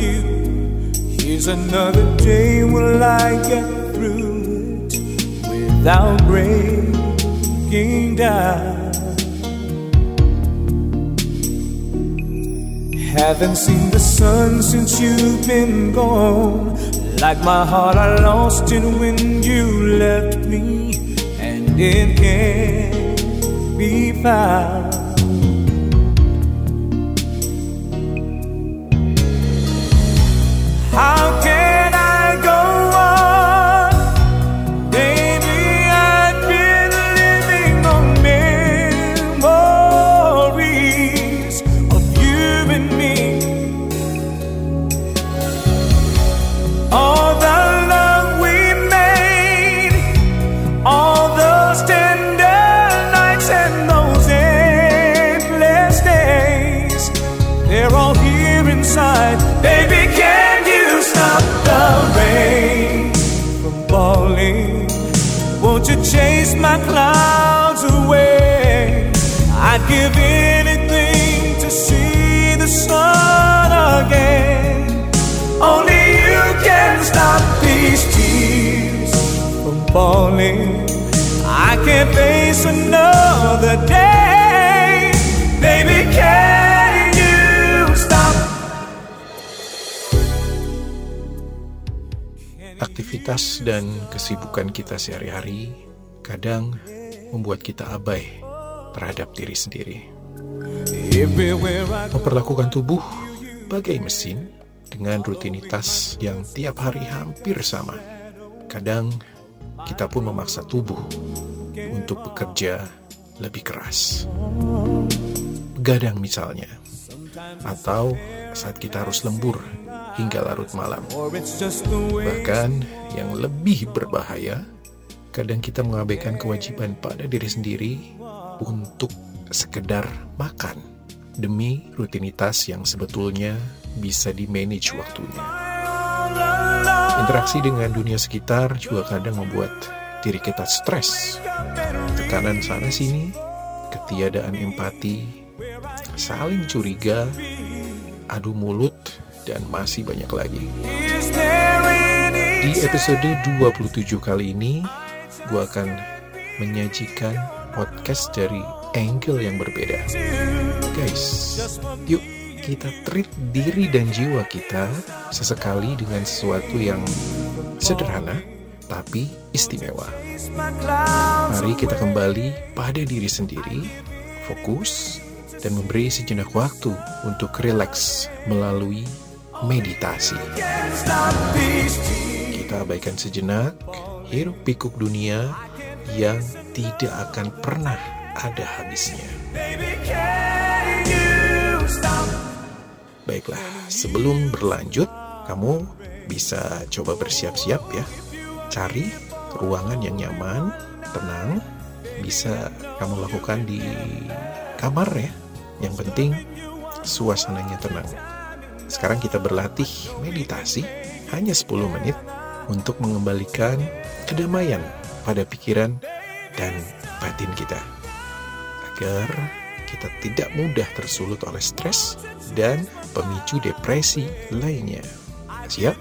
you. Here's another day. Will I get through it without breaking down? Haven't seen the sun since you've been gone. Like my heart, I lost it when you left me, and it can't be found. Give anything to see the sun again. Only you can stop these tears from falling. I can't face another day. Baby, can you stop? Aktivitas dan kesibukan kita sehari-hari kadang membuat kita abai terhadap diri sendiri. Memperlakukan tubuh bagai mesin dengan rutinitas yang tiap hari hampir sama. Kadang kita pun memaksa tubuh untuk bekerja lebih keras. Begadang misalnya, atau saat kita harus lembur hingga larut malam. Bahkan yang lebih berbahaya, kadang kita mengabaikan kewajiban pada diri sendiri untuk sekedar makan demi rutinitas yang sebetulnya bisa di-manage waktunya. Interaksi dengan dunia sekitar juga kadang membuat diri kita stres. Tekanan sana sini, ketiadaan empati, saling curiga, adu mulut, dan masih banyak lagi. Di episode 27 kali ini, gue akan menyajikan podcast dari angle yang berbeda. Guys, yuk kita treat diri dan jiwa kita sesekali dengan sesuatu yang sederhana tapi istimewa. Mari kita kembali pada diri sendiri, fokus, dan memberi sejenak waktu untuk rileks melalui meditasi. Kita abaikan sejenak hiruk pikuk dunia yang tidak akan pernah ada habisnya. Baiklah, sebelum berlanjut, kamu bisa coba bersiap-siap ya. Cari ruangan yang nyaman, tenang, bisa kamu lakukan di kamar ya. Yang penting suasananya tenang. Sekarang kita berlatih meditasi hanya 10 menit untuk mengembalikan kedamaian pada pikiran dan batin kita. Agar kita tidak mudah tersulut oleh stres dan pemicu depresi lainnya. Siap?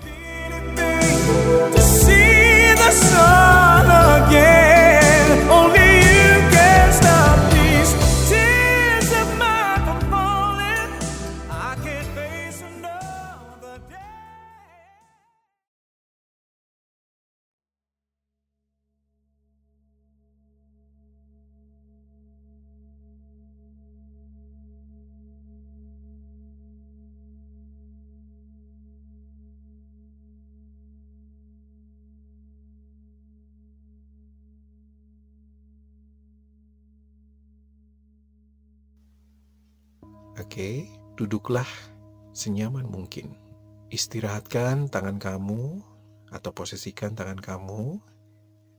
Oke, duduklah senyaman mungkin. Istirahatkan tangan kamu atau posisikan tangan kamu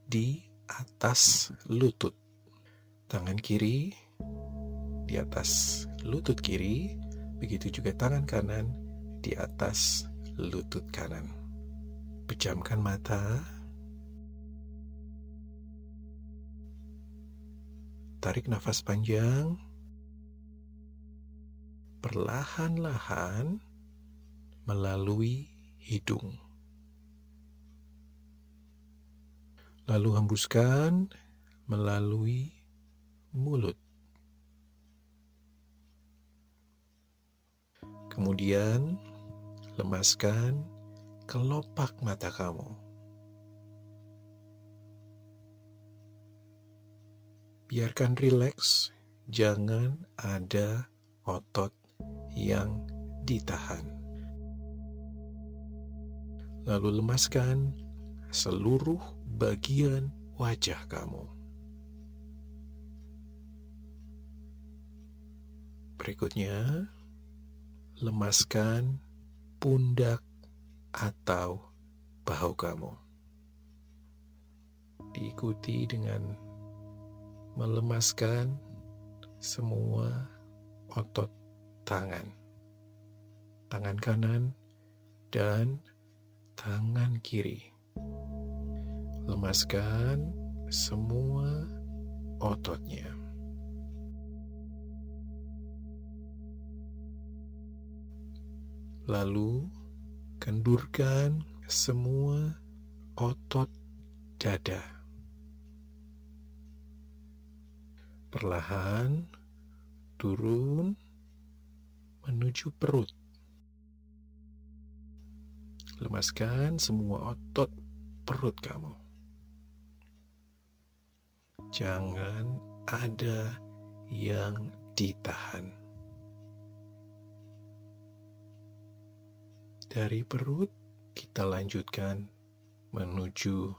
di atas lutut. Tangan kiri di atas lutut kiri, begitu juga tangan kanan di atas lutut kanan. Pejamkan mata. Tarik nafas panjang. Perlahan-lahan melalui hidung. Lalu hembuskan melalui mulut. Kemudian lemaskan kelopak mata kamu. Biarkan rileks, jangan ada otot yang ditahan lalu lemaskan seluruh bagian wajah kamu. Berikutnya, lemaskan pundak atau bahu kamu. Diikuti dengan melemaskan semua otot tangan, tangan kanan, dan tangan kiri. Lemaskan semua ototnya. Lalu kendurkan semua otot dada. Perlahan turun menuju perut. Lemaskan semua otot perut kamu. Jangan ada yang ditahan. Dari perut, kita lanjutkan menuju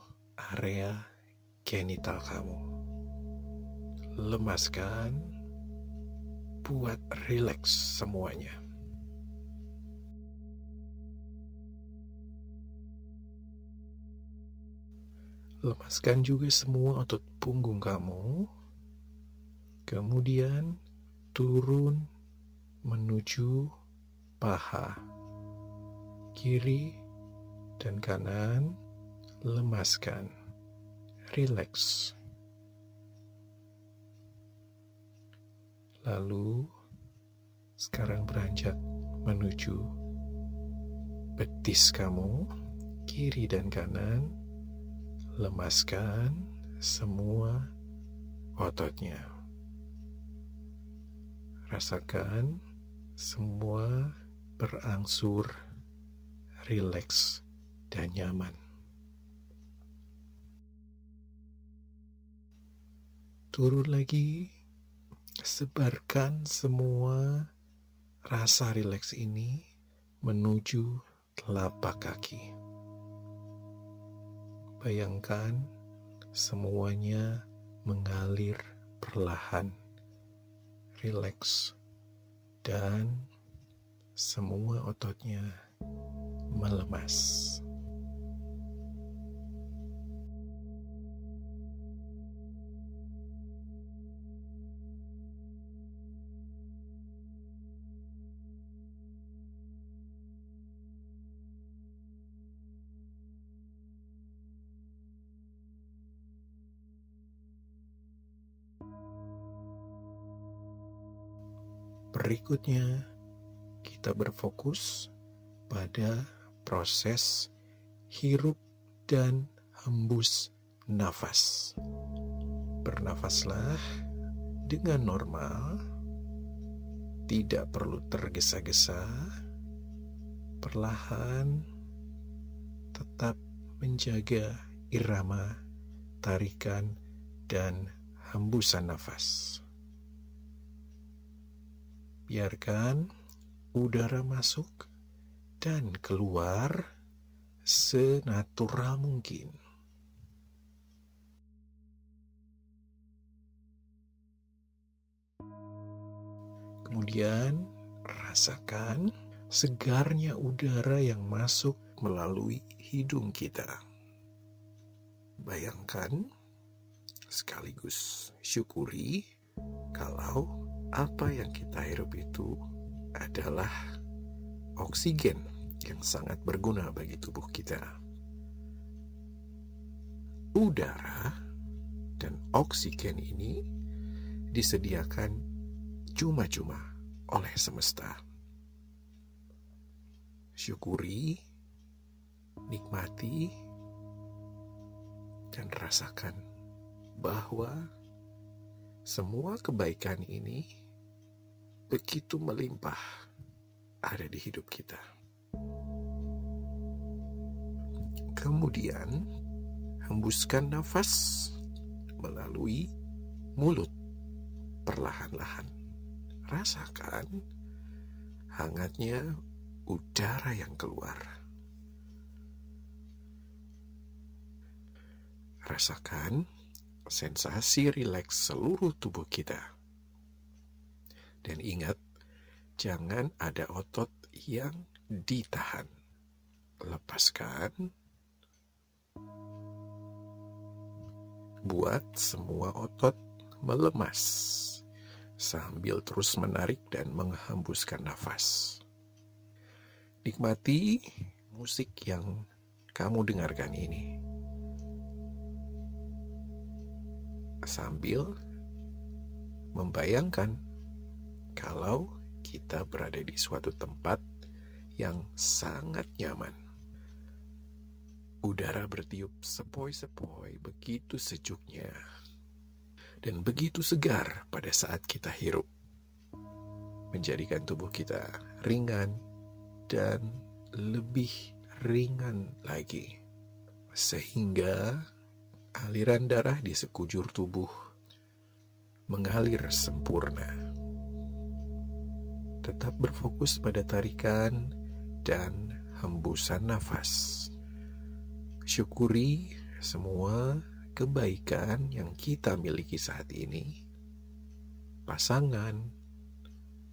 area genital kamu. Lemaskan, buat rileks semuanya. Lemaskan juga semua otot punggung kamu. Kemudian turun menuju paha. Kiri dan kanan lemaskan. Relax. Lalu sekarang beranjak menuju betis kamu, kiri dan kanan lemaskan semua ototnya. Rasakan semua berangsur rileks dan nyaman. Turun lagi, sebarkan semua rasa rileks ini menuju telapak kaki. Bayangkan semuanya mengalir perlahan, rileks, dan semua ototnya melemas. Berikutnya, kita berfokus pada proses hirup dan hembus nafas. Bernafaslah dengan normal, tidak perlu tergesa-gesa, perlahan, tetap menjaga irama, tarikan, dan hembusan nafas. Biarkan udara masuk dan keluar senatural mungkin. Kemudian rasakan segarnya udara yang masuk melalui hidung kita. Bayangkan sekaligus syukuri kalau apa yang kita hirup itu adalah oksigen yang sangat berguna bagi tubuh kita. Udara dan oksigen ini disediakan cuma-cuma oleh semesta syukuri, nikmati, dan rasakan bahwa semua kebaikan ini begitu melimpah ada di hidup kita. Kemudian, hembuskan nafas melalui mulut perlahan-lahan. Rasakan hangatnya udara yang keluar. Rasakan sensasi rileks seluruh tubuh kita. Dan ingat, jangan ada otot yang ditahan. Lepaskan. Buat semua otot melemas sambil terus menarik dan menghembuskan nafas. Nikmati musik yang kamu dengarkan ini. Sambil membayangkan kalau kita berada di suatu tempat yang sangat nyaman. Udara bertiup sepoi-sepoi begitu sejuknya dan begitu segar pada saat kita hirup. Menjadikan tubuh kita ringan, dan lebih ringan lagi, sehingga aliran darah di sekujur tubuh mengalir sempurna. Tetap berfokus pada tarikan dan hembusan nafas. Syukuri semua kebaikan yang kita miliki saat ini. Pasangan,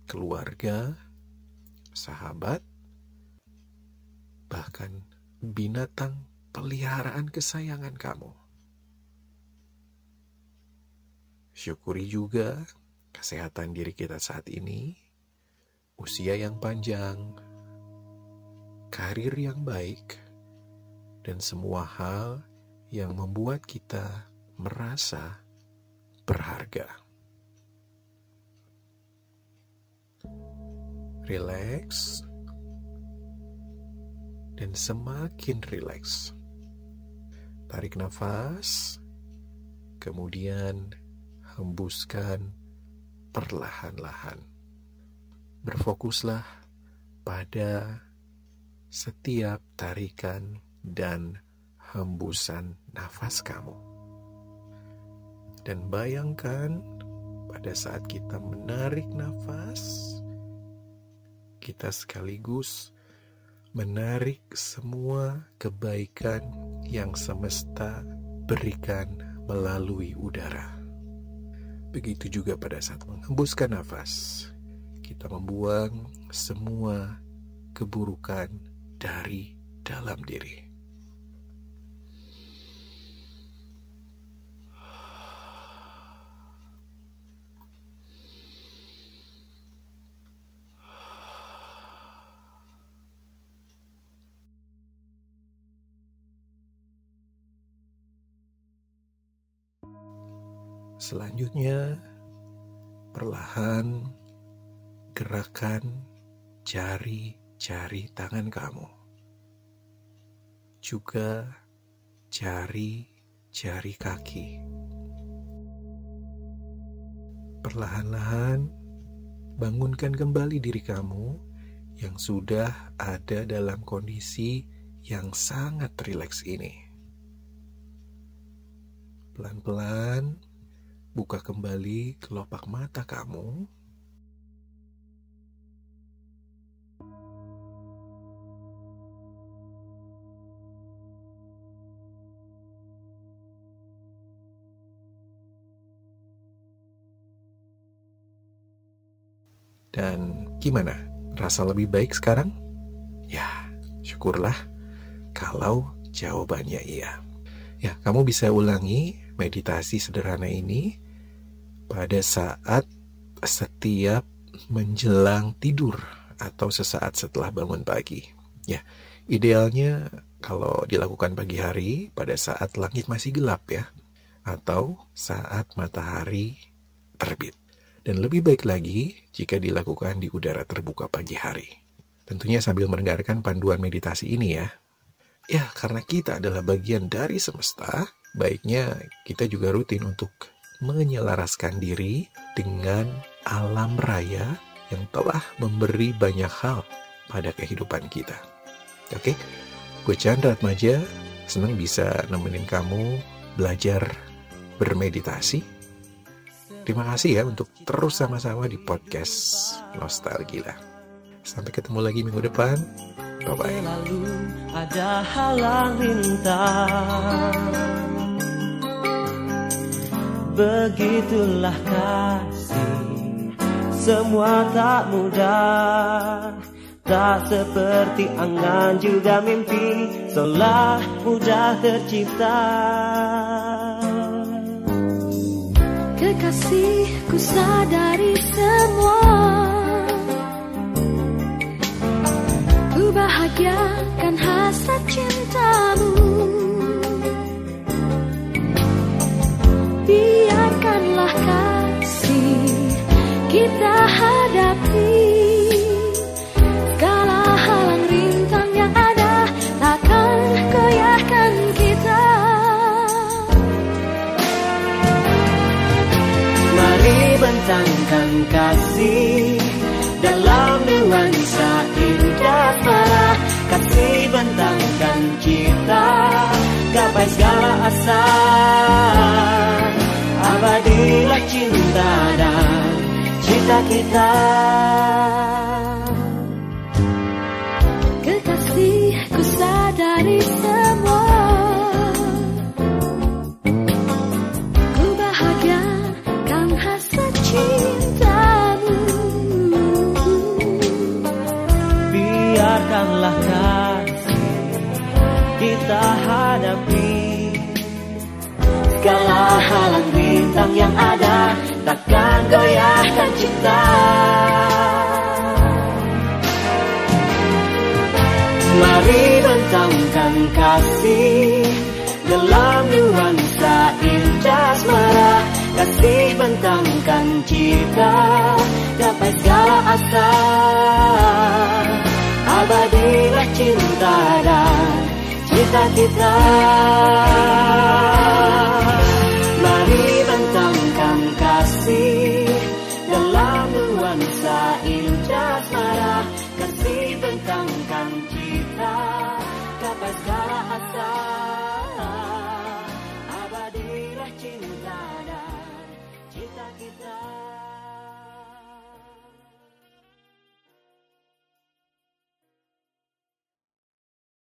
keluarga, sahabat, bahkan binatang peliharaan kesayangan kamu. Syukuri juga kesehatan diri kita saat ini, usia yang panjang, karir yang baik, dan semua hal yang membuat kita merasa berharga. Relax dan semakin rileks. Tarik nafas, kemudian hembuskan perlahan-lahan. Berfokuslah pada setiap tarikan dan hembusan nafas kamu. Dan bayangkan pada saat kita menarik nafas, kita sekaligus menarik semua kebaikan yang semesta berikan melalui udara. Begitu juga pada saat menghembuskan nafas, kita membuang semua keburukan dari dalam diri. Selanjutnya, perlahan gerakan jari-jari tangan kamu. Juga jari-jari kaki. Perlahan-lahan bangunkan kembali diri kamu yang sudah ada dalam kondisi yang sangat rileks ini. Pelan-pelan Buka kembali kelopak mata kamu. Dan gimana? Rasa lebih baik sekarang? Ya, syukurlah kalau jawabannya iya. Ya, kamu bisa ulangi meditasi sederhana ini pada saat setiap menjelang tidur atau sesaat setelah bangun pagi. Ya, idealnya kalau dilakukan pagi hari pada saat langit masih gelap ya, atau saat matahari terbit. Dan lebih baik lagi jika dilakukan di udara terbuka pagi hari. Tentunya sambil mendengarkan panduan meditasi ini ya. Ya, karena kita adalah bagian dari semesta, baiknya kita juga rutin untuk menyelaraskan diri dengan alam raya yang telah memberi banyak hal pada kehidupan kita. Oke, gue Chandra Atmaja, senang bisa nemenin kamu belajar bermeditasi Terima kasih ya untuk terus sama-sama di podcast Nostalgia. Sampai ketemu lagi minggu depan. Bye-bye. Lalu ada halang rintang Begitulah kasih. Semua tak mudah. Tak seperti angan juga mimpi. Seolah mudah tercipta. Kekasihku sadari semua. Ku bahagiakan hasrat cintamu Biarkanlah kasih kita hadapi Segala halang rintang yang ada Takkan goyahkan kita. Mari bentangkan kasih dalam nuansa indah marah Kasih bentangkan cita gapai segala asa Abadilah cinta dan cita kita Bentangkan kasih Dalam nuansa indah asmara Kasih bentangkan cita Gapai segala asa. Abadilah cinta dan cita kita